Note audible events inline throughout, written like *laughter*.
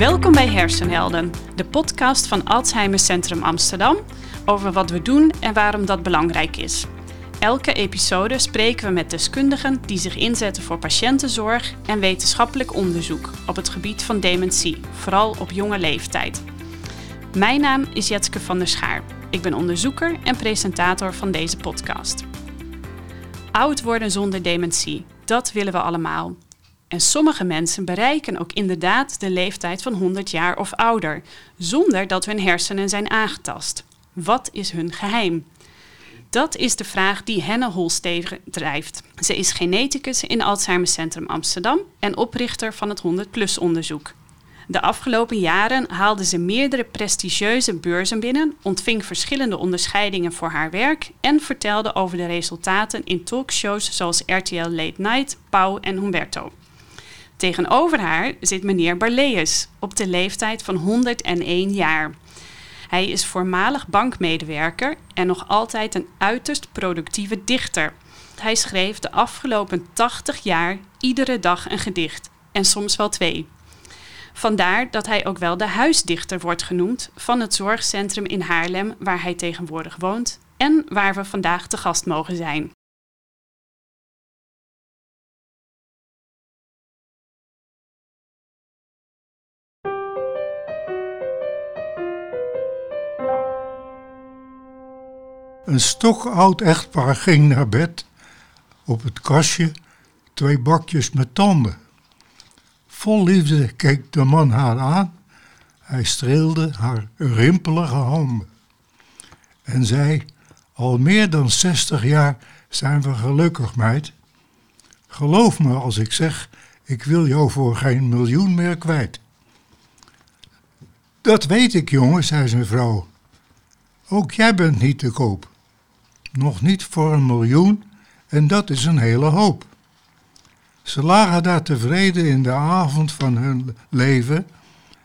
Welkom bij Hersenhelden, de podcast van Alzheimer Centrum Amsterdam over wat we doen en waarom dat belangrijk is. Elke episode spreken we met deskundigen die zich inzetten voor patiëntenzorg en wetenschappelijk onderzoek op het gebied van dementie, vooral op jonge leeftijd. Mijn naam is Jetske van der Schaar. Ik ben onderzoeker en presentator van deze podcast. Oud worden zonder dementie, dat willen we allemaal. En sommige mensen bereiken ook inderdaad de leeftijd van 100 jaar of ouder, zonder dat hun hersenen zijn aangetast. Wat is hun geheim? Dat is de vraag die Henne Holstegen drijft. Ze is geneticus in Alzheimer Centrum Amsterdam en oprichter van het 100-plus onderzoek. De afgelopen jaren haalde ze meerdere prestigieuze beurzen binnen, ontving verschillende onderscheidingen voor haar werk en vertelde over de resultaten in talkshows zoals RTL Late Night, Pauw en Humberto. Tegenover haar zit meneer Barleus op de leeftijd van 101 jaar. Hij is voormalig bankmedewerker en nog altijd een uiterst productieve dichter. Hij schreef de afgelopen 80 jaar iedere dag een gedicht en soms wel twee. Vandaar dat hij ook wel de huisdichter wordt genoemd van het zorgcentrum in Haarlem waar hij tegenwoordig woont en waar we vandaag te gast mogen zijn. Een stokoud echtpaar ging naar bed. Op het kastje twee bakjes met tanden. Vol liefde keek de man haar aan. Hij streelde haar rimpelige handen. En zei, al meer dan zestig jaar zijn we gelukkig, meid. Geloof me als ik zeg, ik wil jou voor geen miljoen meer kwijt. Dat weet ik, jongen, zei zijn vrouw. Ook jij bent niet te koop. Nog niet voor een miljoen en dat is een hele hoop. Ze lagen daar tevreden in de avond van hun leven,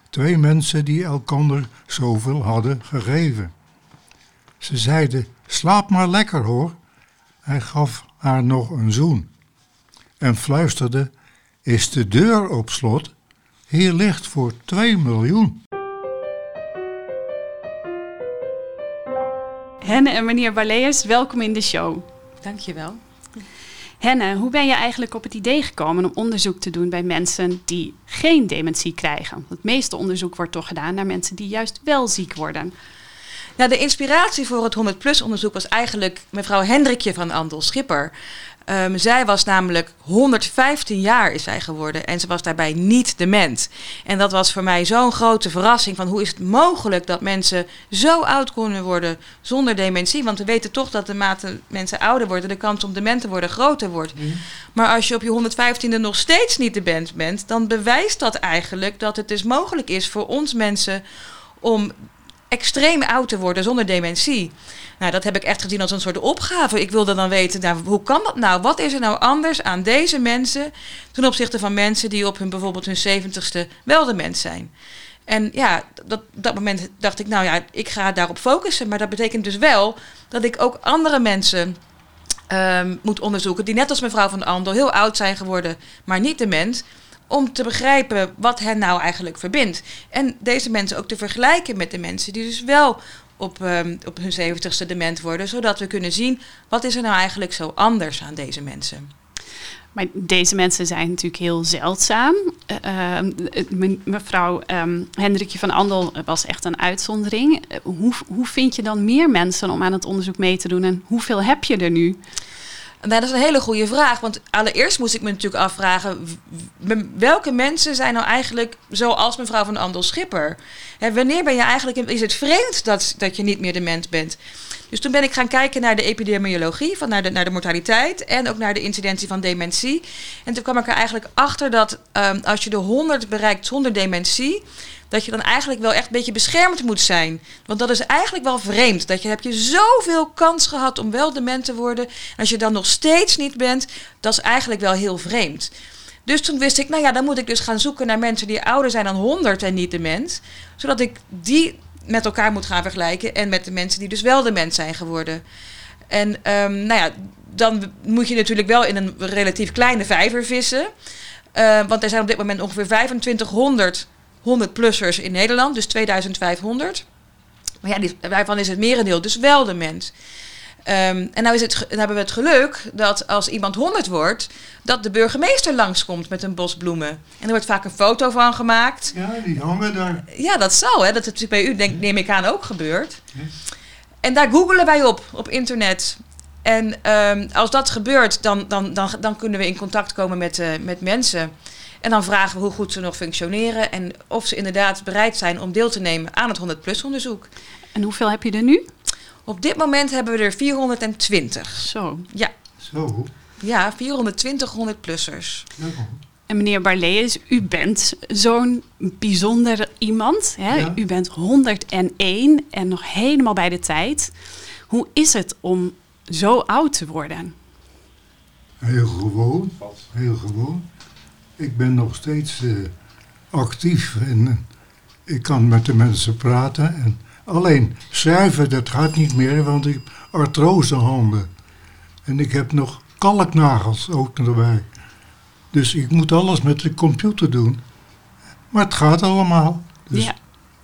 twee mensen die elkander zoveel hadden gegeven. Ze zeiden, slaap maar lekker hoor. Hij gaf haar nog een zoen en fluisterde, is de deur op slot? Hier ligt voor twee miljoen. Henne en meneer Baleus, welkom in de show. Dankjewel. Henne, hoe ben je eigenlijk op het idee gekomen om onderzoek te doen bij mensen die geen dementie krijgen? Het meeste onderzoek wordt toch gedaan naar mensen die juist wel ziek worden. Nou, de inspiratie voor het 100-plus onderzoek was eigenlijk mevrouw Hendrikje van Andel Schipper. Um, zij was namelijk 115 jaar is zij geworden en ze was daarbij niet dement. En dat was voor mij zo'n grote verrassing van hoe is het mogelijk dat mensen zo oud kunnen worden zonder dementie. Want we weten toch dat de mate mensen ouder worden, de kans om dement te worden groter wordt. Mhm. Maar als je op je 115e nog steeds niet dement bent, dan bewijst dat eigenlijk dat het dus mogelijk is voor ons mensen om extreem oud te worden zonder dementie. Nou, dat heb ik echt gezien als een soort opgave. Ik wilde dan weten, nou, hoe kan dat nou? Wat is er nou anders aan deze mensen ten opzichte van mensen die op hun bijvoorbeeld hun zeventigste wel dement zijn? En ja, dat, dat moment dacht ik, nou ja, ik ga daarop focussen. Maar dat betekent dus wel dat ik ook andere mensen um, moet onderzoeken, die net als mevrouw van Andel heel oud zijn geworden, maar niet dement om te begrijpen wat hen nou eigenlijk verbindt. En deze mensen ook te vergelijken met de mensen die dus wel op, um, op hun zeventigste dement worden, zodat we kunnen zien wat is er nou eigenlijk zo anders aan deze mensen. Maar deze mensen zijn natuurlijk heel zeldzaam. Uh, mevrouw um, Hendrikje van Andel was echt een uitzondering. Uh, hoe, hoe vind je dan meer mensen om aan het onderzoek mee te doen en hoeveel heb je er nu? Nou, dat is een hele goede vraag. Want allereerst moest ik me natuurlijk afvragen... welke mensen zijn nou eigenlijk zoals mevrouw van Andel Schipper? Wanneer ben je eigenlijk... Is het vreemd dat, dat je niet meer dement bent? Dus toen ben ik gaan kijken naar de epidemiologie, van naar, de, naar de mortaliteit en ook naar de incidentie van dementie. En toen kwam ik er eigenlijk achter dat um, als je de 100 bereikt zonder dementie, dat je dan eigenlijk wel echt een beetje beschermd moet zijn. Want dat is eigenlijk wel vreemd. Dat je heb je zoveel kans gehad om wel dement te worden. En als je dan nog steeds niet bent, dat is eigenlijk wel heel vreemd. Dus toen wist ik, nou ja, dan moet ik dus gaan zoeken naar mensen die ouder zijn dan 100 en niet dement. Zodat ik die met elkaar moet gaan vergelijken. En met de mensen die dus wel dement zijn geworden. En um, nou ja, dan moet je natuurlijk wel in een relatief kleine vijver vissen. Uh, want er zijn op dit moment ongeveer 2500 100-plussers in Nederland, dus 2500. Maar ja, die, daarvan is het merendeel dus wel de mens. Ehm, en nou, is het, hebben we het geluk dat als iemand 100 wordt, dat de burgemeester langskomt met een bos bloemen. En er wordt vaak een foto van gemaakt. Ja, die hangen daar. Ja, dat zal, hè. Dat is bij u, denk, neem ik aan, ook gebeurd. En daar googelen wij op, op internet. En ehm, als dat gebeurt, dan, dan, dan, dan kunnen we in contact komen met, uh, met mensen. En dan vragen we hoe goed ze nog functioneren en of ze inderdaad bereid zijn om deel te nemen aan het 100-plus onderzoek. En hoeveel heb je er nu? Op dit moment hebben we er 420. Zo. Ja. Zo. Ja, 420 100-plussers. Ja. En meneer Barlees, u bent zo'n bijzonder iemand. Hè? Ja. U bent 101 en nog helemaal bij de tijd. Hoe is het om zo oud te worden? Heel gewoon. Heel gewoon. Ik ben nog steeds eh, actief en eh, ik kan met de mensen praten. En alleen schrijven, dat gaat niet meer, want ik heb artrosehanden. En ik heb nog kalknagels ook erbij. Dus ik moet alles met de computer doen. Maar het gaat allemaal. Dus, Ja.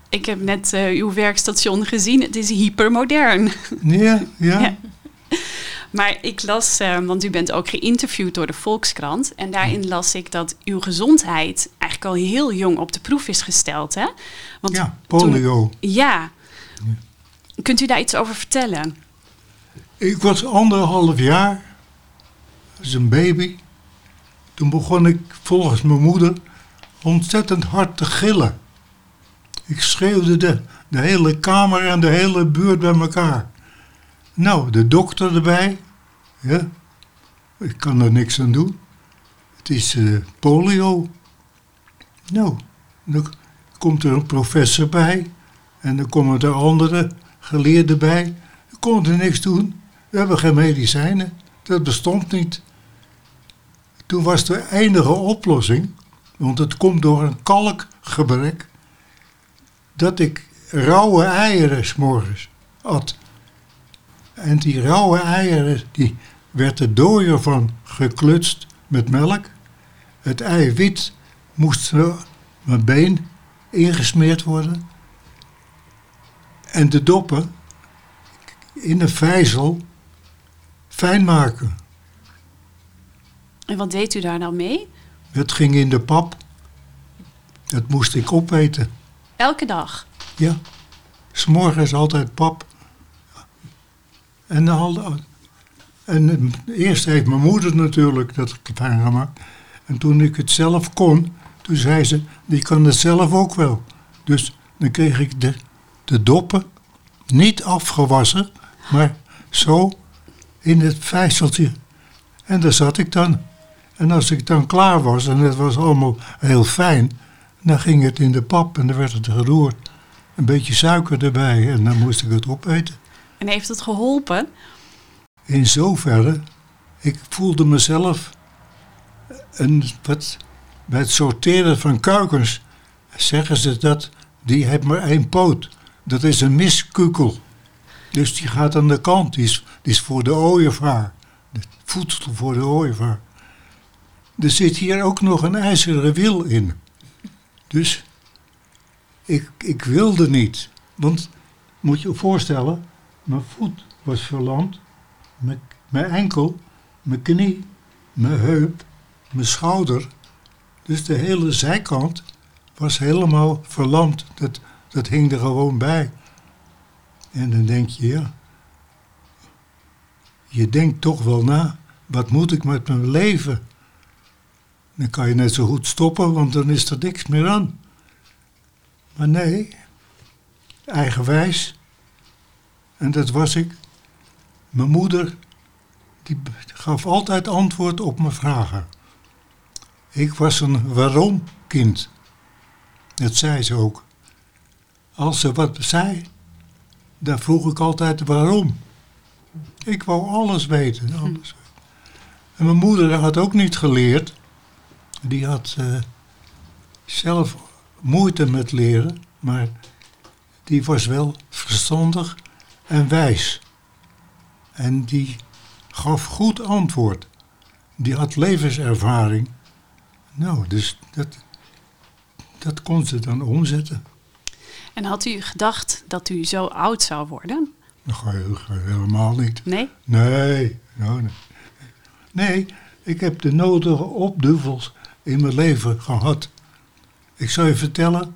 Ik heb net eh, uw werkstation gezien. Het is hypermodern. ja, ja. Ja. Maar ik las, eh, want u bent ook geïnterviewd door de Volkskrant. En daarin las ik dat uw gezondheid eigenlijk al heel jong op de proef is gesteld. Hè? Want Ja, toen- polio. ja. Kunt u daar iets over vertellen? Ik was anderhalf jaar, als een baby. Toen begon ik volgens mijn moeder ontzettend hard te gillen. Ik schreeuwde de, de hele kamer en de hele buurt bij elkaar. Nou, de dokter erbij. Ja, ik kan er niks aan doen. Het is eh, polio. Nou, dan komt er een professor bij. En dan komen er andere geleerden bij. Ik kon er niks doen. We hebben geen medicijnen. Dat bestond niet. Toen was de enige oplossing, want het komt door een kalkgebrek, dat ik rauwe eieren s'morgens at. En die rauwe eieren, die werd de dooier van geklutst met melk. Het eiwit moest mijn been ingesmeerd worden. En de doppen in de vijzel fijn maken. En wat deed u daar dan mee? Het ging in de pap. Dat moest ik opeten. Elke dag. Ja. S'morgens altijd pap. En, al, en eerst heeft mijn moeder natuurlijk dat fijn gemaakt. En toen ik het zelf kon, toen zei ze, die kan het zelf ook wel. Dus dan kreeg ik de, de doppen, niet afgewassen, maar zo in het vijzeltje. En daar zat ik dan. En als ik dan klaar was, en het was allemaal heel fijn, dan ging het in de pap en dan werd het geroerd. Een beetje suiker erbij en dan moest ik het opeten. En heeft het geholpen? In zoverre, ik voelde mezelf een, bij het sorteren van kuikens zeggen ze dat, die heeft maar één poot. Dat is een miskukel. Dus die gaat aan de kant, die is, die is voor de ooievaar. Het voedsel voor de ooievaar. Er zit hier ook nog een ijzeren wiel in. Dus ik, ik wilde niet. Want moet je je voorstellen, mijn voet was verlamd, mijn, enkel, mijn knie, mijn heup, mijn schouder. Dus de hele zijkant was helemaal verlamd. Dat, dat hing er gewoon bij. En dan denk je, ja, je denkt toch wel na, wat moet ik met mijn leven? Dan kan je net zo goed stoppen, want dan is er niks meer aan. Maar nee, eigenwijs. En dat was ik. Mijn moeder, die gaf altijd antwoord op mijn vragen. Ik was een waarom kind. Dat zei ze ook. Als ze wat zei, dan vroeg ik altijd waarom. Ik wou alles weten. Alles. En mijn moeder had ook niet geleerd. Die had eh, zelf moeite met leren, maar die was wel verstandig en wijs. En die gaf goed antwoord. Die had levenservaring. Nou, dus dat, dat kon ze dan omzetten. En had u gedacht dat u zo oud zou worden? Je helemaal niet. Nee? Nee, nou, nee. nee, ik heb de nodige opduvels in mijn leven gehad. Ik zal je vertellen,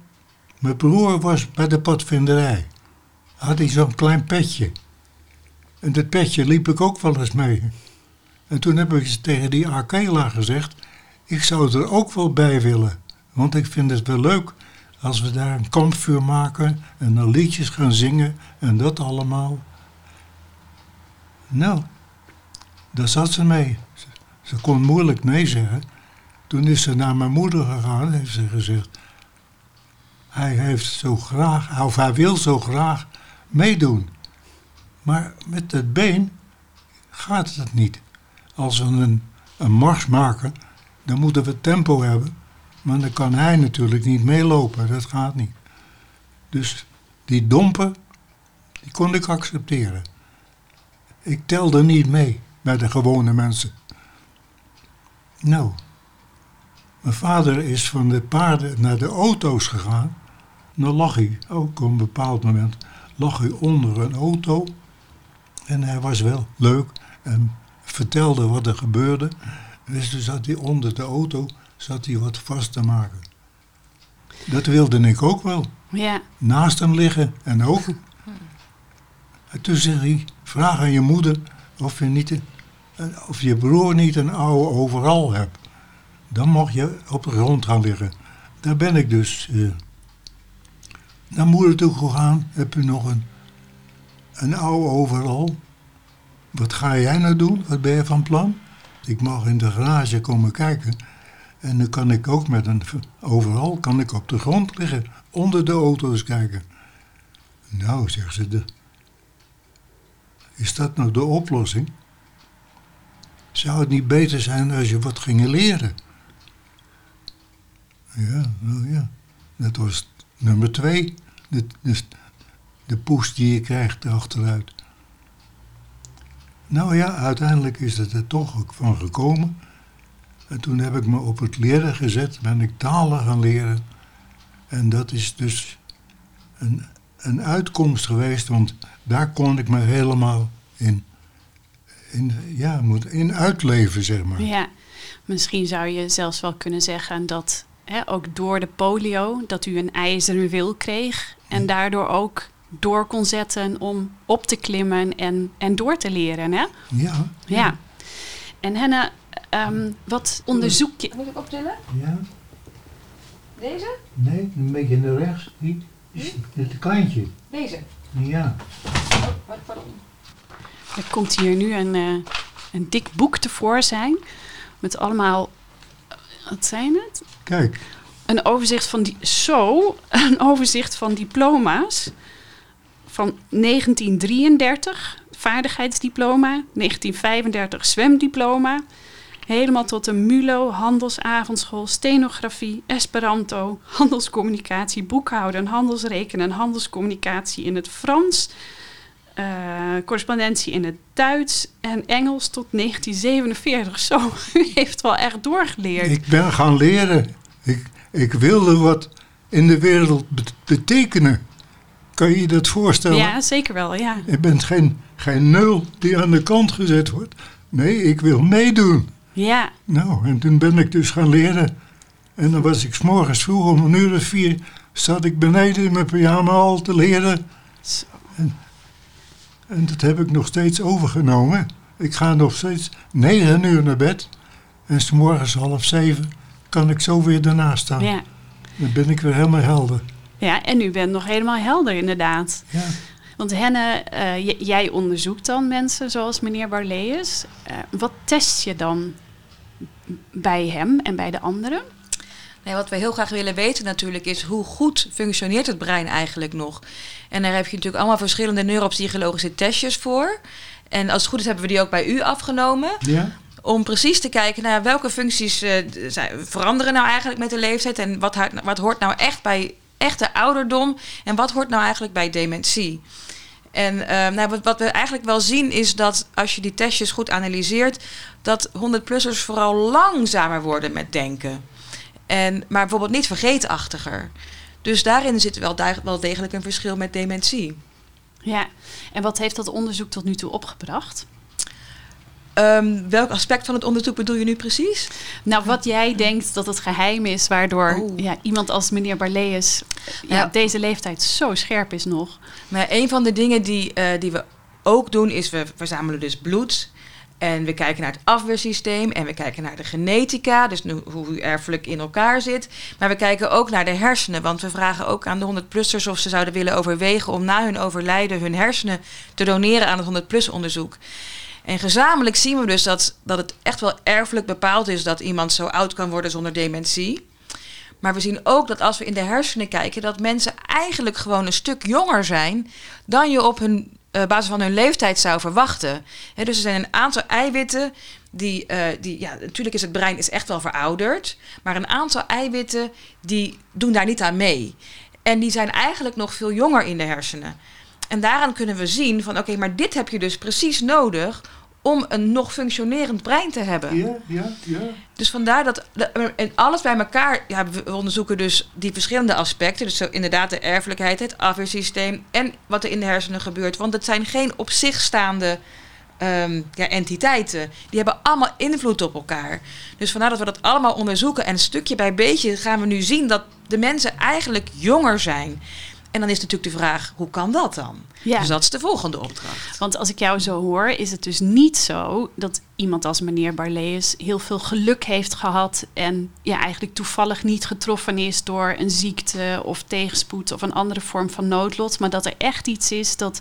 mijn broer was bij de padvinderij. Had hij zo'n klein petje. En dat petje liep ik ook wel eens mee. En toen heb ik tegen die Arkela gezegd, ik zou er ook wel bij willen. Want ik vind het wel leuk als we daar een kampvuur maken en dan liedjes gaan zingen en dat allemaal. Nou, daar zat ze mee. Ze, kon moeilijk nee zeggen. Toen is ze naar mijn moeder gegaan, heeft ze gezegd. Hij heeft zo graag, of hij wil zo graag meedoen. Maar met het been gaat het niet. Als we een, een mars maken, dan moeten we tempo hebben. Maar dan kan hij natuurlijk niet meelopen, dat gaat niet. Dus die dompen, die kon ik accepteren. Ik telde niet mee bij de gewone mensen. Nou, mijn vader is van de paarden naar de auto's gegaan. Dan lag hij, ook op een bepaald moment, lag hij onder een auto. En hij was wel leuk en vertelde wat er gebeurde. Dus toen zat hij onder de auto, zat hij wat vast te maken. Dat wilde ik ook wel. Ja. Naast hem liggen en ook. En toen zei hij, vraag aan je moeder of je, niet of je broer niet een oude overal hebt. Dan mag je op de grond gaan liggen. Daar ben ik dus eh, naar moeder toe gegaan. Heb je nog een, een oude overal? Wat ga jij nou doen? Wat ben je van plan? Ik mag in de garage komen kijken. En dan kan ik ook met een overal kan ik op de grond liggen. Onder de auto's kijken. Nou, zegt ze, de, is dat nou de oplossing? Zou het niet beter zijn als je wat ging leren? Ja, nou ja. Dat was nummer twee. De, de, de die je krijgt achteruit. Nou ja, uiteindelijk is het er toch ook van gekomen. En toen heb ik me op het leren gezet, ben ik talen gaan leren. En dat is dus een, een uitkomst geweest, want daar kon ik me helemaal in, in, ja, in uitleven, zeg maar. Ja, misschien zou je zelfs wel kunnen zeggen dat hè, ook door de polio, dat u een ijzeren wil kreeg en daardoor ook door kon zetten om op te klimmen en, en door te leren. Hè? Ja. Ja. En Henna, ehm, wat onderzoek je... Moet ik optillen? Ja. Deze? Nee, een beetje naar rechts. Die is het kleintje. Deze. Ja. Oh, wat, pardon. Er komt hier nu een, eh, een dik boek tevoorschijn. Met allemaal... Wat zijn het? Kijk, Een overzicht van die... Zo, *laughs* een overzicht van diploma's. Van 1933, vaardigheidsdiploma. 1935, zwemdiploma. Helemaal tot een MULO, handelsavondschool, stenografie, Esperanto, handelscommunicatie, boekhouden, handelsrekenen, handelscommunicatie in het Frans, eh, correspondentie in het Duits en Engels tot 1947. Zo, *laughs* u heeft wel echt doorgeleerd. ik ben gaan leren. Ik, ik wilde wat in de wereld bet- betekenen. Kan je je dat voorstellen? ja, zeker wel, ja. Je bent geen, geen nul die aan de kant gezet wordt. Nee, ik wil meedoen. Ja, Nou, en toen ben ik dus gaan leren. En dan was ik 's morgens vroeg om een uur of vier... zat ik beneden in mijn pyjama al te leren. Zo. En dat heb ik nog steeds overgenomen. Ik ga nog steeds negen uur naar bed. En 's morgens half zeven kan ik zo weer daarnaast staan. ja. Dan ben ik weer helemaal helder. ja, en u bent nog helemaal helder inderdaad. Ja. Want Henne, eh, jij onderzoekt dan mensen zoals meneer Barleus. Eh, wat test je dan bij hem en bij de anderen? Nee, wat we heel graag willen weten natuurlijk is hoe goed functioneert het brein eigenlijk nog. En daar heb je natuurlijk allemaal verschillende neuropsychologische testjes voor. En als het goed is hebben we die ook bij u afgenomen. Ja? Om precies te kijken naar welke functies eh, veranderen nou eigenlijk met de leeftijd. En wat, wat hoort nou echt bij echte ouderdom. En wat hoort nou eigenlijk bij dementie. En eh, nou, wat, wat we eigenlijk wel zien is dat als je die testjes goed analyseert, dat 100-plussers vooral langzamer worden met denken. En, maar bijvoorbeeld niet vergeetachtiger. Dus daarin zit wel, wel degelijk een verschil met dementie. Ja, en wat heeft dat onderzoek tot nu toe opgebracht? Um, welk aspect van het onderzoek bedoel je nu precies? Nou, wat jij denkt dat het geheim is, waardoor oh. ja, iemand als meneer Barleus ja, ja, deze leeftijd zo scherp is nog. Maar een van de dingen die, uh, die we ook doen, is we verzamelen dus bloed. En we kijken naar het afweersysteem en we kijken naar de genetica, dus hoe u erfelijk in elkaar zit. Maar we kijken ook naar de hersenen, want we vragen ook aan de 100-plussers of ze zouden willen overwegen om na hun overlijden hun hersenen te doneren aan het 100-plus onderzoek. En gezamenlijk zien we dus dat, dat het echt wel erfelijk bepaald is dat iemand zo oud kan worden zonder dementie. Maar we zien ook dat als we in de hersenen kijken, dat mensen eigenlijk gewoon een stuk jonger zijn dan je op hun uh, basis van hun leeftijd zou verwachten. dus er zijn een aantal eiwitten die, uh, die, ja, natuurlijk is het brein is echt wel verouderd, maar een aantal eiwitten die doen daar niet aan mee. En die zijn eigenlijk nog veel jonger in de hersenen. En daaraan kunnen we zien van oké, maar dit heb je dus precies nodig om een nog functionerend brein te hebben. Ja, ja, ja. Dus vandaar dat, en alles bij elkaar, ja, we onderzoeken dus die verschillende aspecten. Dus zo inderdaad de erfelijkheid, het afweersysteem en wat er in de hersenen gebeurt. Want het zijn geen op zich staande um, ja, entiteiten. Die hebben allemaal invloed op elkaar. Dus vandaar dat we dat allemaal onderzoeken. En stukje bij beetje gaan we nu zien dat de mensen eigenlijk jonger zijn. En dan is natuurlijk de vraag, hoe kan dat dan? Ja. Dus dat is de volgende opdracht. Want als ik jou zo hoor, is het dus niet zo dat iemand als meneer Barlees heel veel geluk heeft gehad en ja, eigenlijk toevallig niet getroffen is door een ziekte of tegenspoed of een andere vorm van noodlot, maar dat er echt iets is dat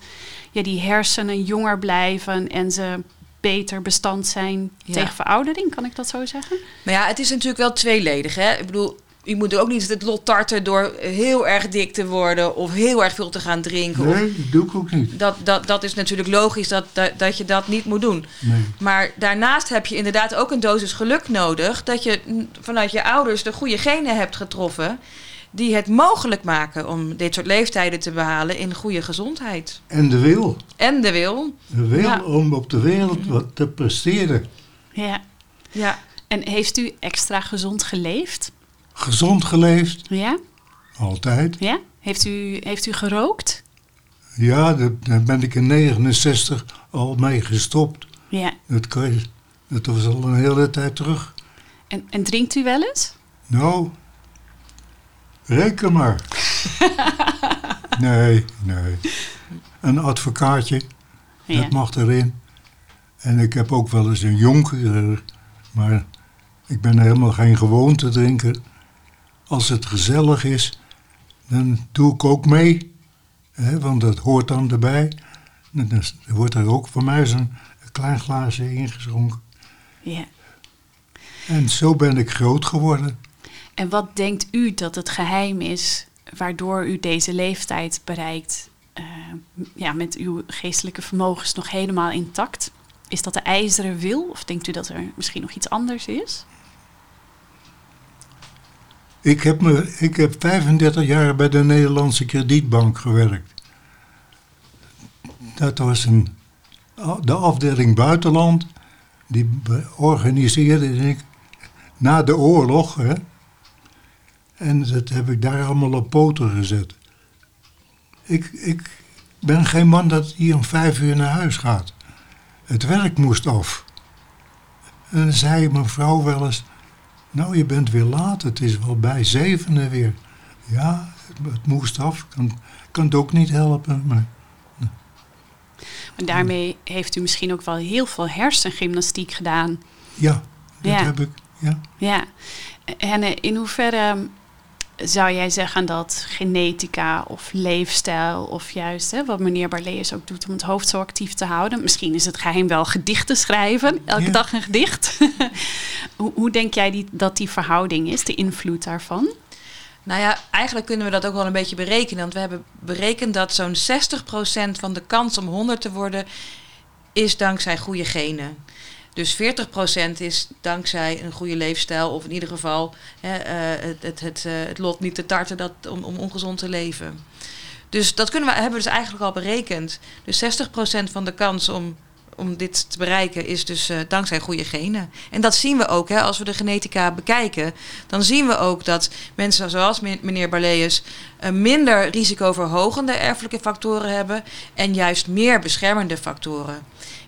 ja, die hersenen jonger blijven en ze beter bestand zijn tegen veroudering, kan ik dat zo zeggen? Nou ja, het is natuurlijk wel tweeledig. Hè? Ik bedoel, je moet ook niet het lot tarten door heel erg dik te worden of heel erg veel te gaan drinken. Nee, dat doe ik ook niet. Dat, dat, dat is natuurlijk logisch dat, dat, dat je dat niet moet doen. Nee. Maar daarnaast heb je inderdaad ook een dosis geluk nodig dat je vanuit je ouders de goede genen hebt getroffen. Die het mogelijk maken om dit soort leeftijden te behalen in goede gezondheid. En de wil. En de wil. De wil om op de wereld wat te presteren. Ja. ja. En heeft u extra gezond geleefd? Gezond geleefd. Ja? Altijd. Ja? Heeft u, heeft u gerookt? Ja, daar ben ik in 69 al mee gestopt. Ja. Dat, dat was al een hele tijd terug. En, en drinkt u wel eens? Nou, reken maar. *laughs* nee, nee. Een advocaatje, ja. dat mag erin. En ik heb ook wel eens een jonker, maar ik ben helemaal geen gewoonte drinker als het gezellig is, dan doe ik ook mee. Hè, want dat hoort dan erbij. dan wordt er ook voor mij zo'n klein glaasje ingeschonken. Ja. En zo ben ik groot geworden. En wat denkt u dat het geheim is waardoor u deze leeftijd bereikt? Uh, ja, met uw geestelijke vermogens nog helemaal intact? Is dat de ijzeren wil? Of denkt u dat er misschien nog iets anders is? Ik heb, me, ik heb 35 jaar bij de Nederlandse Kredietbank gewerkt. Dat was een, de afdeling buitenland. Die organiseerde ik na de oorlog. Hè, en dat heb ik daar allemaal op poten gezet. Ik, ik ben geen man dat hier om vijf uur naar huis gaat. Het werk moest af. En dan zei mijn vrouw wel eens... Nou, je bent weer laat, het is wel bij zevenen weer. Ja, het, moest af, kan, kan het ook niet helpen. Maar, maar daarmee heeft u misschien ook wel heel veel hersengymnastiek gedaan. Ja, dat heb ik. Ja. ja. En eh, in hoeverre zou jij zeggen dat genetica of leefstijl of juist hè, wat meneer Barlees ook doet om het hoofd zo actief te houden. Misschien is het geheim wel gedichten schrijven, elke dag een gedicht. *laughs* hoe, hoe, denk jij die, dat die verhouding is, de invloed daarvan? Nou ja, eigenlijk kunnen we dat ook wel een beetje berekenen. Want we hebben berekend dat zo'n 60% van de kans om 100 te worden is dankzij goede genen. Dus 40% is dankzij een goede leefstijl, of in ieder geval hè, uh, het, het, het, uh, het, lot niet te tarten dat, om, om ongezond te leven. Dus dat kunnen we, hebben we dus eigenlijk al berekend. Dus 60% van de kans om om dit te bereiken is dus uh, dankzij goede genen. En dat zien we ook, hè, als we de genetica bekijken. Dan zien we ook dat mensen zoals meneer Barleus minder risicoverhogende erfelijke factoren hebben en juist meer beschermende factoren.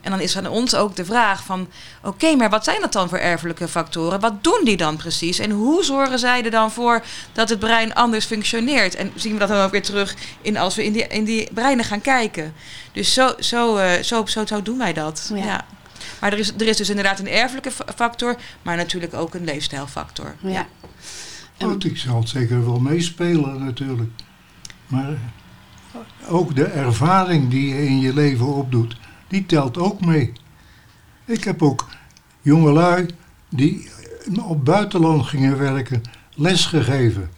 En dan is aan ons ook de vraag van, oké, maar wat zijn dat dan voor erfelijke factoren? Wat doen die dan precies? En hoe zorgen zij er dan voor dat het brein anders functioneert? En zien we dat dan ook weer terug in als we in die, in die breinen gaan kijken. Dus zo, zo, uh, zo, zo, zo doen wij dat. Ja. Maar er is, er is dus inderdaad een erfelijke factor, maar natuurlijk ook een leefstijlfactor. Ja. ja. Oh, ik zal het zeker wel meespelen natuurlijk. Maar ook de ervaring die je in je leven opdoet, die telt ook mee. Ik heb ook jongelui die op buitenland gingen werken, les gegeven.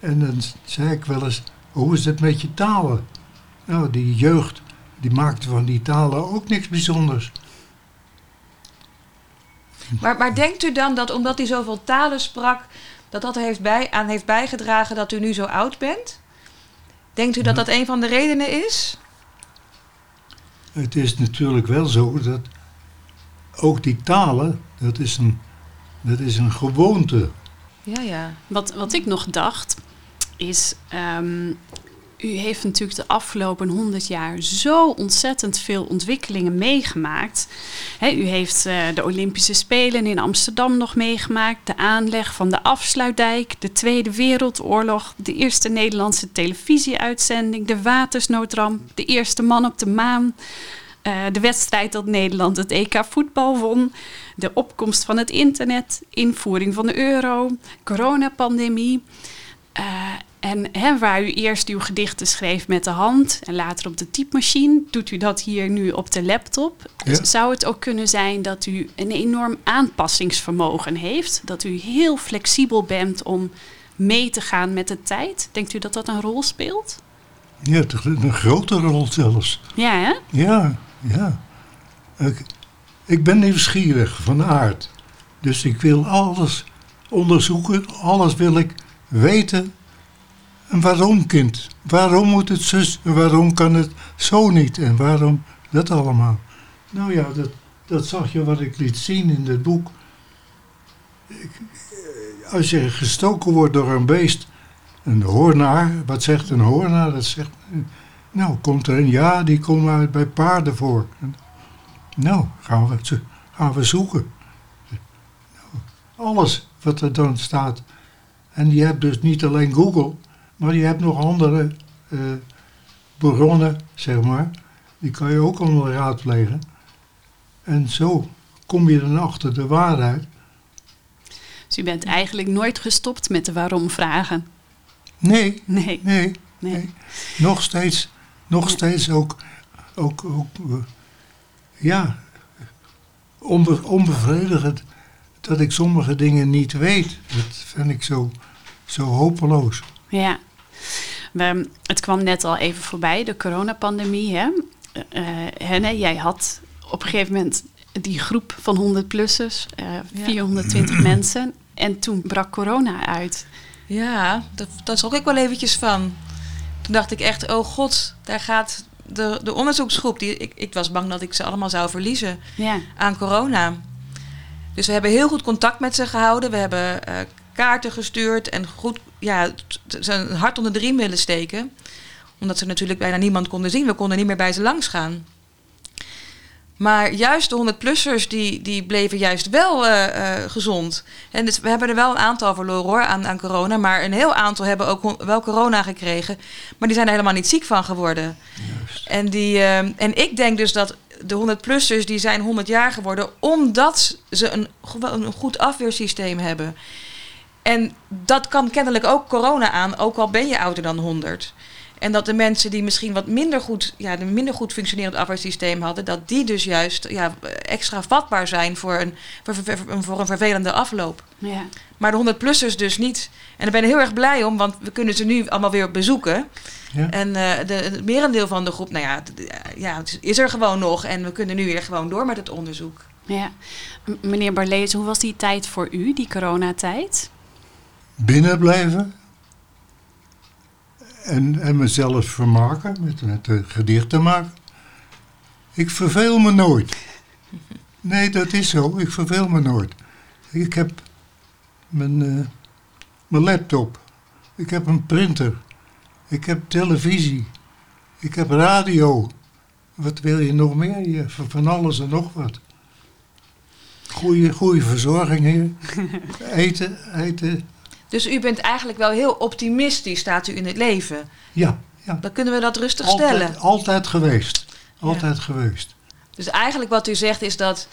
En dan zei ik wel eens, hoe is het met je talen? Nou, die jeugd, die maakte van die talen ook niks bijzonders. Maar, maar denkt u dan dat omdat u zoveel talen sprak, dat dat heeft bij, aan heeft bijgedragen dat u nu zo oud bent? Denkt u dat dat een van de redenen is? Het is natuurlijk wel zo dat ook die talen, dat is een, dat is een gewoonte. Ja, ja. Wat, wat ik nog dacht, is um, u heeft natuurlijk de afgelopen 100 jaar zo ontzettend veel ontwikkelingen meegemaakt. u heeft uh, de Olympische Spelen in Amsterdam nog meegemaakt, de aanleg van de afsluitdijk, de Tweede Wereldoorlog, de eerste Nederlandse televisieuitzending, de watersnoodramp, de eerste man op de maan. Uh, de wedstrijd dat Nederland het EK voetbal won, de opkomst van het internet, invoering van de euro, coronapandemie. Uh, en hè, waar u eerst uw gedichten schreef met de hand en later op de typemachine, doet u dat hier nu op de laptop. Zou het ook kunnen zijn dat u een enorm aanpassingsvermogen heeft? Dat u heel flexibel bent om mee te gaan met de tijd? Denkt u dat dat een rol speelt? Ja, een grote rol zelfs. Ja, hè? Ja, ja. Ik, ik ben nieuwsgierig van aard. Dus ik wil alles onderzoeken, alles wil ik weten en waarom, kind? Waarom moet het zus waarom kan het zo niet? En waarom dat allemaal? Nou ja, dat, dat zag je wat ik liet zien in het boek. Eh, als je gestoken wordt door een beest, een hoornaar, wat zegt een hoornaar? Dat zegt, nou, komt er een ja, die komt uit bij paarden voor. Nou, gaan we, gaan we zoeken. Nou, alles wat er dan staat. En je hebt dus niet alleen Google, maar je hebt nog andere uh, bronnen, zeg maar. Die kan je ook allemaal raadplegen. En zo kom je dan achter de waarheid. Dus u bent eigenlijk nooit gestopt met de waarom-vragen? Nee, nee, nee, nee. Nog steeds, nog steeds ook, ook, ook uh, ja, onbe onbevredigend dat ik sommige dingen niet weet. Dat vind ik zo, zo hopeloos. Ja, we, het kwam net al even voorbij, de coronapandemie. Hè? Uh, Henne, jij had op een gegeven moment die groep van 100-plussers, uh, 420 mensen. En toen brak corona uit. Ja, dat, dat schrok ik wel eventjes van. Toen dacht ik echt, oh god, daar gaat de, de onderzoeksgroep. Die, ik, ik was bang dat ik ze allemaal zou verliezen ja. aan corona. Dus we hebben heel goed contact met ze gehouden. We hebben uh, kaarten gestuurd en goed, ja, zijn hart onder de riem willen steken. Omdat ze natuurlijk bijna niemand konden zien. We konden niet meer bij ze langs gaan. Maar juist de 100-plussers die, die bleven juist wel uh, uh, gezond. En dus we hebben er wel een aantal verloren hoor, aan, aan corona. Maar een heel aantal hebben ook wel corona gekregen. Maar die zijn er helemaal niet ziek van geworden. En, die, uh, en ik denk dus dat de 100-plussers die zijn 100 jaar geworden... omdat ze een, een goed afweersysteem hebben. En dat kan kennelijk ook corona aan, ook al ben je ouder dan 100. En dat de mensen die misschien wat minder goed, ja, een minder goed functionerend afweersysteem hadden, dat die dus juist ja, extra vatbaar zijn voor een, voor, voor een vervelende afloop. Ja. Maar de 100-plussers dus niet. En daar ben ik heel erg blij om, want we kunnen ze nu allemaal weer bezoeken. Ja. En uh, de, het merendeel van de groep, nou ja, ja, is er gewoon nog. En we kunnen nu weer gewoon door met het onderzoek. Ja. Meneer Barlees, hoe was die tijd voor u, die coronatijd? Binnen blijven. En, en mezelf vermaken met, met gedichten maken. Ik verveel me nooit. Nee, dat is zo. Ik verveel me nooit. Ik heb mijn, eh, mijn laptop. Ik heb een printer. Ik heb televisie. Ik heb radio. Wat wil je nog meer? Je, van alles en nog wat. Goeie, goede verzorging hier. *laughs* eten, eten. Dus u bent eigenlijk wel heel optimistisch, staat u in het leven. Ja, ja. Dan kunnen we dat rustig stellen. Altijd, geweest. Altijd geweest. Dus eigenlijk wat u zegt is dat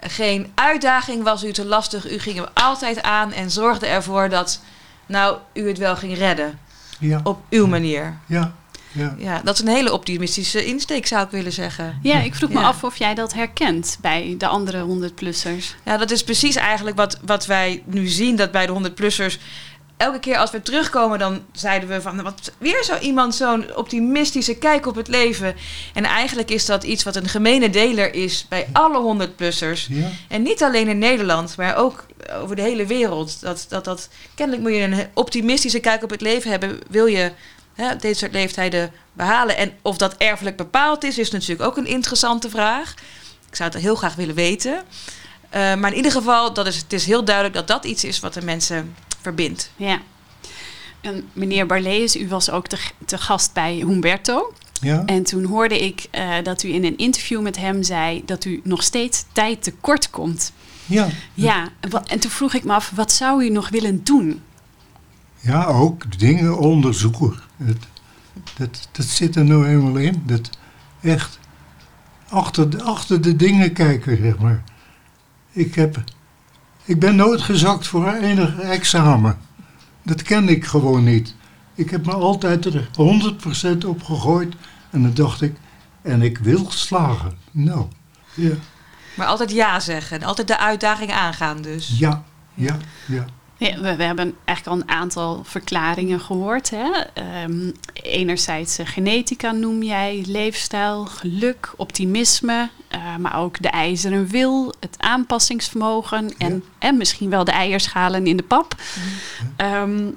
geen uitdaging was u te lastig. U ging hem altijd aan en zorgde ervoor dat nou, u het wel ging redden. Ja, Op uw manier. ja, ja. Ja, dat is een hele optimistische insteek, zou ik willen zeggen. Ja, ik vroeg me Ja. af of jij dat herkent bij de andere 100-plussers. Ja, dat is precies eigenlijk wat, wat wij nu zien, dat bij de 100-plussers... Elke keer als we terugkomen, dan zeiden we van... Wat, weer zo iemand zo'n optimistische kijk op het leven. En eigenlijk is dat iets wat een gemene deler is bij alle 100-plussers. ja. En niet alleen in Nederland, maar ook over de hele wereld. Dat, dat, dat, kennelijk moet je een optimistische kijk op het leven hebben. Wil je hè, deze soort leeftijden behalen? En of dat erfelijk bepaald is, is natuurlijk ook een interessante vraag. Ik zou het heel graag willen weten. Eh, maar in ieder geval, dat is, het is heel duidelijk dat dat iets is wat de mensen verbindt. Ja. En meneer Barlees, u was ook te, te gast bij Humberto. ja. En toen hoorde ik eh, dat u in een interview met hem zei dat u nog steeds tijd tekort komt. ja. Ja, en wat- en toen vroeg ik me af, wat zou u nog willen doen? Ja, ook dingen onderzoeken. Het, dat, dat zit er nou eenmaal in. Dat echt achter de, achter de dingen kijken, zeg maar. Ik, heb, ik ben nooit gezakt voor enig examen. Dat ken ik gewoon niet. Ik heb me altijd er 100% op gegooid. En dan dacht ik, en ik wil slagen. Nou, ja, Maar altijd ja zeggen. En altijd de uitdaging aangaan dus. ja, ja, ja. Ja, we, we hebben eigenlijk al een aantal verklaringen gehoord. Hè? Ehm, enerzijds eh, genetica noem jij, leefstijl, geluk, optimisme, eh, maar ook de ijzeren wil, het aanpassingsvermogen en, en misschien wel de eierschalen in de pap. Ehm,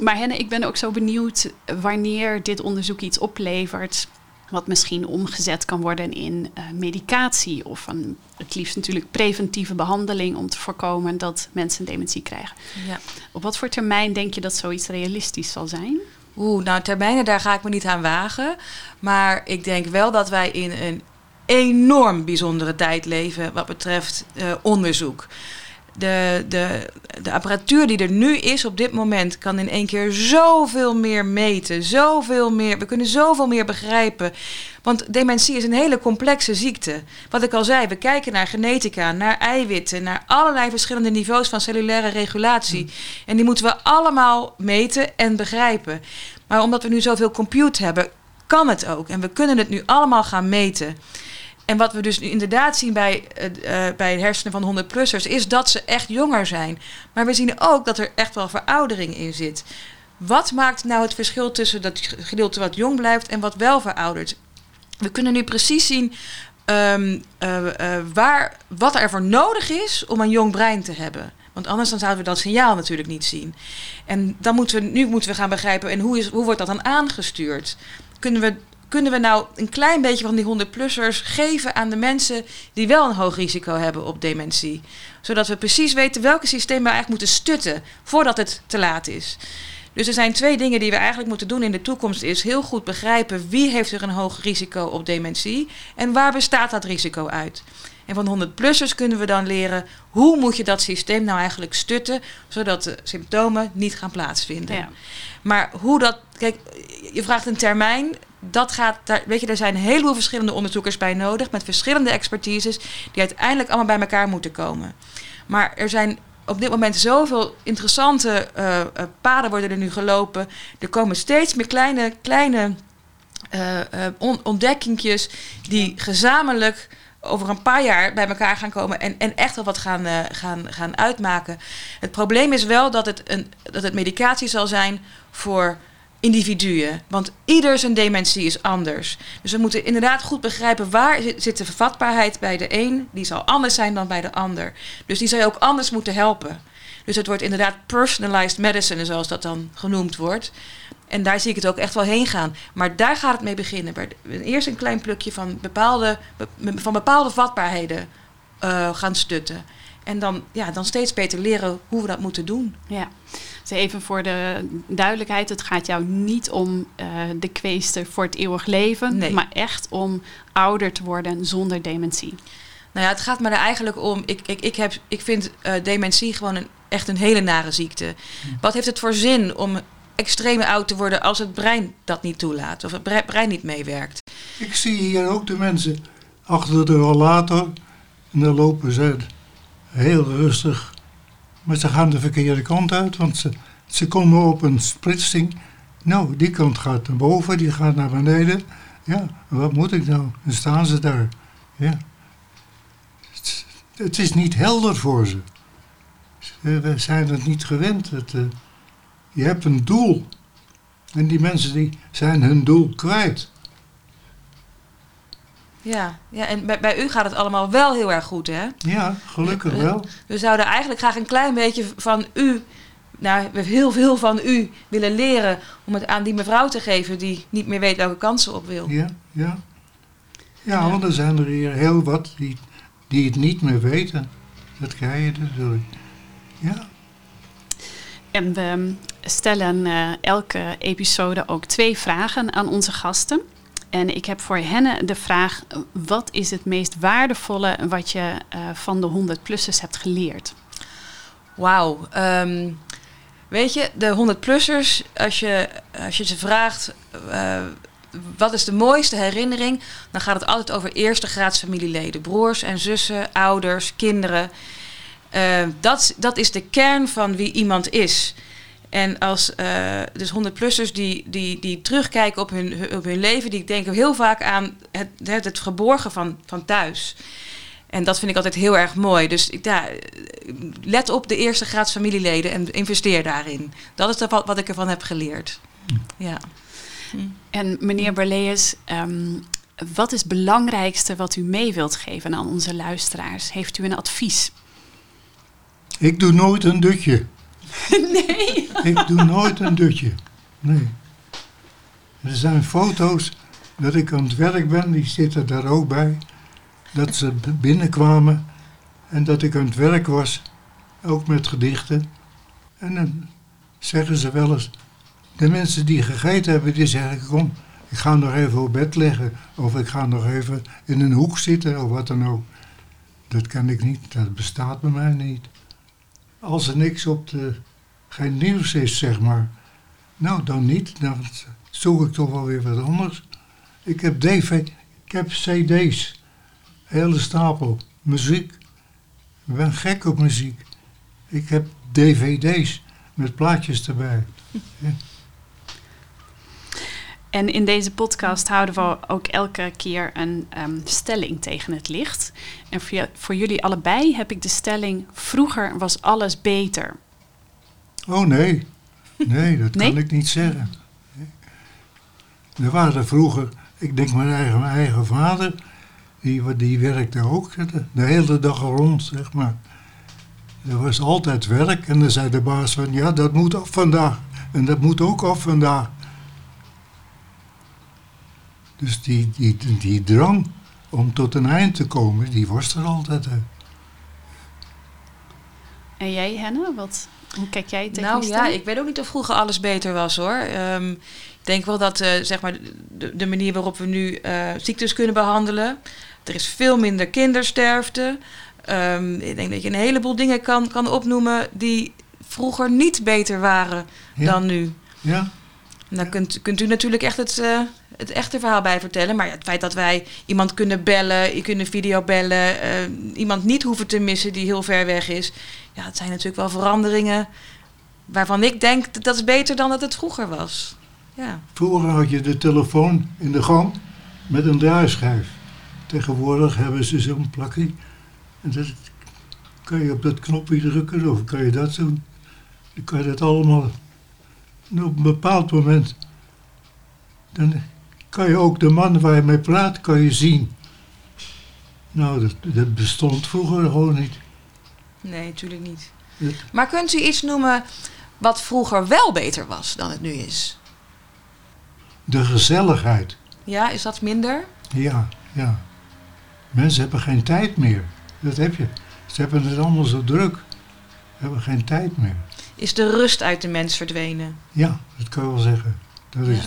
maar Henne, ik ben ook zo benieuwd wanneer dit onderzoek iets oplevert. Wat misschien omgezet kan worden in eh, medicatie of een, het liefst natuurlijk preventieve behandeling om te voorkomen dat mensen dementie krijgen. Ja. Op wat voor termijn denk je dat zoiets realistisch zal zijn? Oeh, nou termijnen, daar ga ik me niet aan wagen. Maar ik denk wel dat wij in een enorm bijzondere tijd leven wat betreft eh, onderzoek. De, de, de apparatuur die er nu is op dit moment kan in één keer zoveel meer meten. Zoveel meer, we kunnen zoveel meer begrijpen. Want dementie is een hele complexe ziekte. Wat ik al zei, we kijken naar genetica, naar eiwitten, naar allerlei verschillende niveaus van cellulaire regulatie. En die moeten we allemaal meten en begrijpen. Maar omdat we nu zoveel compute hebben, kan het ook. En we kunnen het nu allemaal gaan meten. En wat we dus nu inderdaad zien bij, eh, eh, bij hersenen van 100-plussers, is dat ze echt jonger zijn. Maar we zien ook dat er echt wel veroudering in zit. Wat maakt nou het verschil tussen dat gedeelte wat jong blijft en wat wel veroudert? We kunnen nu precies zien ehm, eh, eh, waar, wat er voor nodig is om een jong brein te hebben. Want anders dan zouden we dat signaal natuurlijk niet zien. En dan moeten we, nu moeten we gaan begrijpen, en hoe, is, hoe wordt dat dan aangestuurd? Kunnen we, kunnen we nou een klein beetje van die 100-plussers geven aan de mensen die wel een hoog risico hebben op dementie? Zodat we precies weten welke systemen we eigenlijk moeten stutten voordat het te laat is. Dus er zijn twee dingen die we eigenlijk moeten doen in de toekomst. Is heel goed begrijpen wie heeft er een hoog risico op dementie en waar bestaat dat risico uit. En van 100-plussers kunnen we dan leren hoe moet je dat systeem nou eigenlijk stutten, zodat de symptomen niet gaan plaatsvinden. Ja. Maar hoe dat, kijk, je vraagt een termijn. Dat gaat, daar, weet je, er zijn een heleboel verschillende onderzoekers bij nodig met verschillende expertises die uiteindelijk allemaal bij elkaar moeten komen. Maar er zijn op dit moment zoveel interessante eh, eh, paden worden er nu gelopen. Er komen steeds meer kleine, kleine on- ontdekkingjes die gezamenlijk over een paar jaar bij elkaar gaan komen en, en echt wel wat gaan, gaan, gaan uitmaken. Het probleem is wel dat het, een, dat het medicatie zal zijn voor individuen. Want ieder zijn dementie is anders. Dus we moeten inderdaad goed begrijpen waar zit, de vervatbaarheid bij de een. Die zal anders zijn dan bij de ander. Dus die zou je ook anders moeten helpen. Dus het wordt inderdaad personalized medicine, zoals dat dan genoemd wordt. En daar zie ik het ook echt wel heen gaan. Maar daar gaat het mee beginnen. Eerst een klein plukje van bepaalde, be- van bepaalde vatbaarheden eh, gaan stutten. En dan, ja, dan steeds beter leren hoe we dat moeten doen. Ja. Dus even voor de duidelijkheid, het gaat jou niet om eh, de kweeste voor het eeuwig leven, Nee. maar echt om ouder te worden zonder dementie. Nou ja, het gaat me er eigenlijk om. Ik, ik, ik, heb, ik vind eh, dementie gewoon een, echt een hele nare ziekte. Wat heeft het voor zin om extreem oud te worden als het brein dat niet toelaat of het bre- brein niet meewerkt? Ik zie hier ook de mensen achter de rollator. En dan lopen ze heel rustig. Maar ze gaan de verkeerde kant uit, want ze, ze komen op een splitsing. Nou, die kant gaat naar boven, die gaat naar beneden. Ja, wat moet ik nou? Dan staan ze daar. Ja. Het, is niet helder voor ze. We zijn het niet gewend. Eh, je hebt een doel. En die mensen die zijn hun doel kwijt. Ja, ja en bij, bij u gaat het allemaal wel heel erg goed, hè? Ja, gelukkig wel. We zouden eigenlijk graag een klein beetje van u, nou, we heel veel van u willen leren om het aan die mevrouw te geven die niet meer weet welke kant ze op wil. Ja, ja. Ja, want er zijn er hier heel wat die, die het niet meer weten. Dat krijg je natuurlijk. Ja, En we stellen eh, elke episode ook twee vragen aan onze gasten. En ik heb voor hen de vraag: wat is het meest waardevolle wat je eh, van de 100-plussers hebt geleerd? Wauw. ehm, weet je, de 100-plussers, als je, als je ze vraagt eh, wat is de mooiste herinnering, dan gaat het altijd over eerste graads familieleden. Broers en zussen, ouders, kinderen. Eh, dat, dat is de kern van wie iemand is. En als eh, dus 100-plussers die, die, die terugkijken op hun, op hun leven, die denken heel vaak aan het, het, het geborgen van, van thuis. En dat vind ik altijd heel erg mooi. Dus ik, ja, let op de eerste graads familieleden en investeer daarin. Dat is dat wat, wat ik ervan heb geleerd. Ja. En meneer Berleus, ehm, wat is het belangrijkste wat u mee wilt geven aan onze luisteraars? Heeft u een advies? ik doe nooit een dutje. *laughs* nee. Ik doe nooit een dutje. Nee. Er zijn foto's dat ik aan het werk ben, die zitten daar ook bij. Dat ze binnenkwamen en dat ik aan het werk was, ook met gedichten. En dan zeggen ze wel eens, de mensen die gegeten hebben, die zeggen, kom, ik ga nog even op bed liggen. Of ik ga nog even in een hoek zitten, of wat dan ook. Dat kan ik niet, dat bestaat bij mij niet. Als er niks op de, geen nieuws is, zeg maar. Nou, dan niet. Dan zoek ik toch wel weer wat anders. Ik heb dv, ik heb cd's. Hele stapel. Muziek. Ik ben gek op muziek. Ik heb dvd's met plaatjes erbij. *laughs* En in deze podcast houden we ook elke keer een ehm, stelling tegen het licht. En voor, voor jullie allebei heb ik de stelling: vroeger was alles beter. Oh nee. Nee, dat kan ik niet zeggen. Er waren vroeger, ik denk mijn eigen, mijn eigen vader, die, die werkte ook de, de hele dag rond, zeg maar. Er was altijd werk en dan zei de baas van, ja, dat moet af vandaag. En dat moet ook af vandaag. Dus die, die, die drang om tot een eind te komen, die was er altijd. hè. En jij, Henne, wat, hoe kijk jij tegen Nou ja, ik weet ook niet of vroeger alles beter was hoor. Ehm, ik denk wel dat eh, zeg maar de, de manier waarop we nu eh, ziektes kunnen behandelen. Er is veel minder kindersterfte. Ehm, ik denk dat je een heleboel dingen kan, kan opnoemen die vroeger niet beter waren Ja. dan nu. Ja, En daar kunt, kunt u natuurlijk echt het, eh, het echte verhaal bij vertellen. Maar het feit dat wij iemand kunnen bellen, je kunnen videobellen, eh, iemand niet hoeven te missen die heel ver weg is. Ja, het zijn natuurlijk wel veranderingen waarvan ik denk dat dat is beter dan dat het vroeger was. Ja, Vroeger had je de telefoon in de gang met een draaischijf. Tegenwoordig hebben ze zo'n plakje. En dat kan je op dat knopje drukken of kan je dat doen. Dan kan je dat allemaal. Op een bepaald moment dan kan je ook de man waar je mee praat, kan je zien. Nou, dat, dat bestond vroeger gewoon niet. Nee, natuurlijk niet. Dat- Maar kunt u iets noemen wat vroeger wel beter was dan het nu is? De gezelligheid. Ja, is dat minder? Ja, ja. Mensen hebben geen tijd meer. Dat heb je. Ze hebben het allemaal zo druk. Ze hebben geen tijd meer. Is de rust uit de mens verdwenen? Ja, dat kan je wel zeggen. Dat is.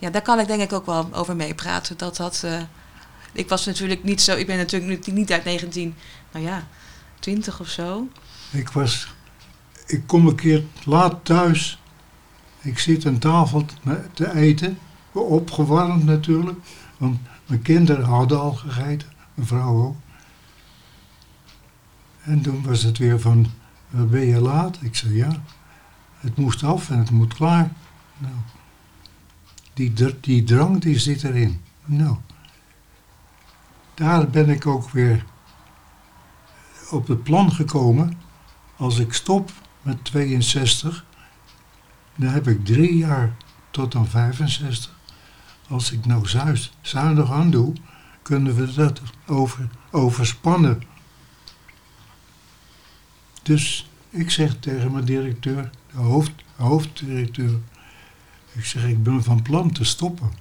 Ja, daar kan ik denk ik ook wel over meepraten. Dat dat. eh, ik was natuurlijk niet zo. Ik ben natuurlijk niet- uit 19, nou ja, 20 of zo. Ik was, ik kom een keer laat thuis. Ik zit aan tafel te- te eten, opgewarmd natuurlijk, want mijn kinderen hadden al gegeten, mijn vrouw ook. En toen was het weer van, "Eh, ben je laat? Ik zei ja, het moest af en het moet klaar. Nou, die, die drang die zit erin. Nou, daar ben ik ook weer op het plan gekomen als ik stop met 62, dan heb ik drie jaar tot aan 65. Als ik nou zuis, zuinig aan doe, kunnen we dat over, overspannen. Dus ik zeg tegen mijn directeur, de hoofd, hoofddirecteur, ik zeg ik ben van plan te stoppen.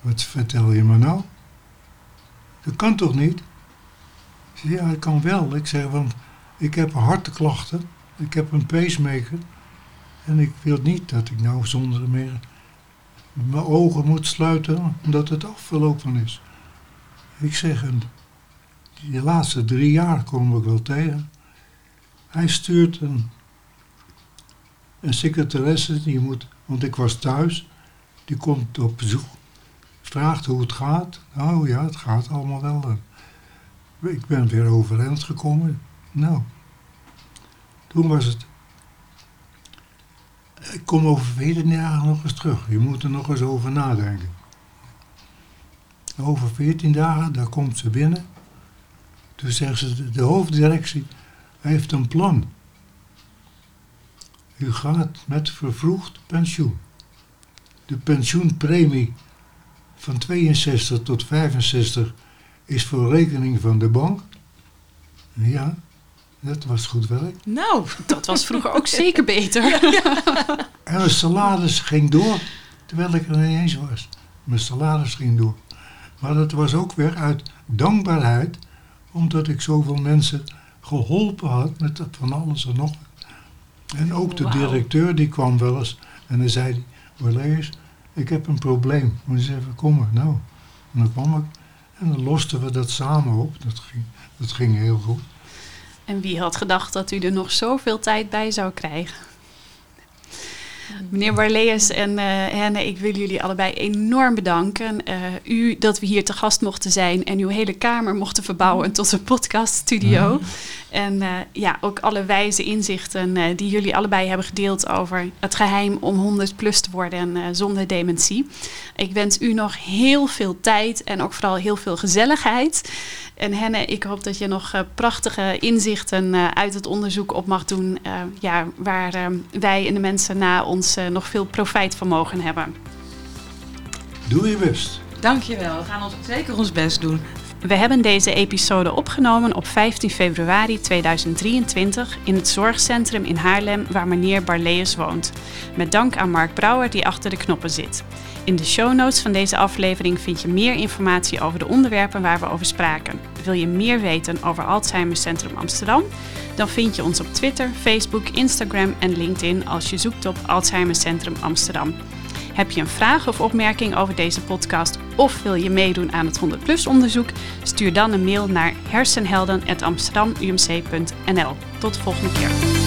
Wat vertel je me nou? Dat kan toch niet? Zeg, ja, het kan wel. Ik zeg, want ik heb harteklachten. Ik heb een pacemaker. En ik wil niet dat ik nou zonder meer mijn ogen moet sluiten omdat het afgelopen is. Ik zeg, en die laatste drie jaar kom ik wel tegen. Hij stuurt een, een secretaresse, die moet, want ik was thuis, die komt op bezoek, vraagt hoe het gaat. Nou ja, het gaat allemaal wel. Ik ben weer overeind gekomen. Nou, toen was het. Ik kom over 14 dagen nog eens terug. Je moet er nog eens over nadenken. Over 14 dagen, daar komt ze binnen. Toen zegt ze, de hoofddirectie heeft een plan. U gaat met vervroegd pensioen. De pensioenpremie van 62 tot 65 is voor rekening van de bank. Ja, dat was goed werk. Nou, Dat was vroeger ook zeker beter. En mijn salaris ging door, terwijl ik er niet eens was. Mijn salaris ging door. Maar dat was ook weer uit dankbaarheid, omdat ik zoveel mensen geholpen had met dat van alles en nog. wat. En ook de directeur die kwam wel eens en dan zei hij, ik heb een probleem, moet je eens even komen. Nou, en dan kwam ik en dan losten we dat samen op. Dat ging, dat ging heel goed. En wie had gedacht dat u er nog zoveel tijd bij zou krijgen? Meneer Barlees en eh Henne, ik wil jullie allebei enorm bedanken. Eh, u dat we hier te gast mochten zijn en uw hele kamer mochten verbouwen tot een podcaststudio. En eh, ja, ook alle wijze inzichten die jullie allebei hebben gedeeld over het geheim om 100 plus te worden zonder dementie. Ik wens u nog heel veel tijd en ook vooral heel veel gezelligheid. En Henne, ik hoop dat je nog prachtige inzichten uit het onderzoek op mag doen. ja, waar wij en de mensen na ons eh, nog veel profijt van mogen hebben. Doe je best. dankjewel. We gaan ons zeker ons best doen. We hebben deze episode opgenomen op 15 februari 2023 in het zorgcentrum in Haarlem waar meneer Barlees woont. Met dank aan Mark Brouwer die achter de knoppen zit. In de show notes van deze aflevering vind je meer informatie over de onderwerpen waar we over spraken. Wil je meer weten over Alzheimer Centrum Amsterdam? Dan vind je ons op Twitter, Facebook, Instagram en LinkedIn als je zoekt op Alzheimer Centrum Amsterdam. Heb je een vraag of opmerking over deze podcast of wil je meedoen aan het 100 plus onderzoek? Stuur dan een mail naar hersenhelden.amsterdamumc.nl. Tot de volgende keer.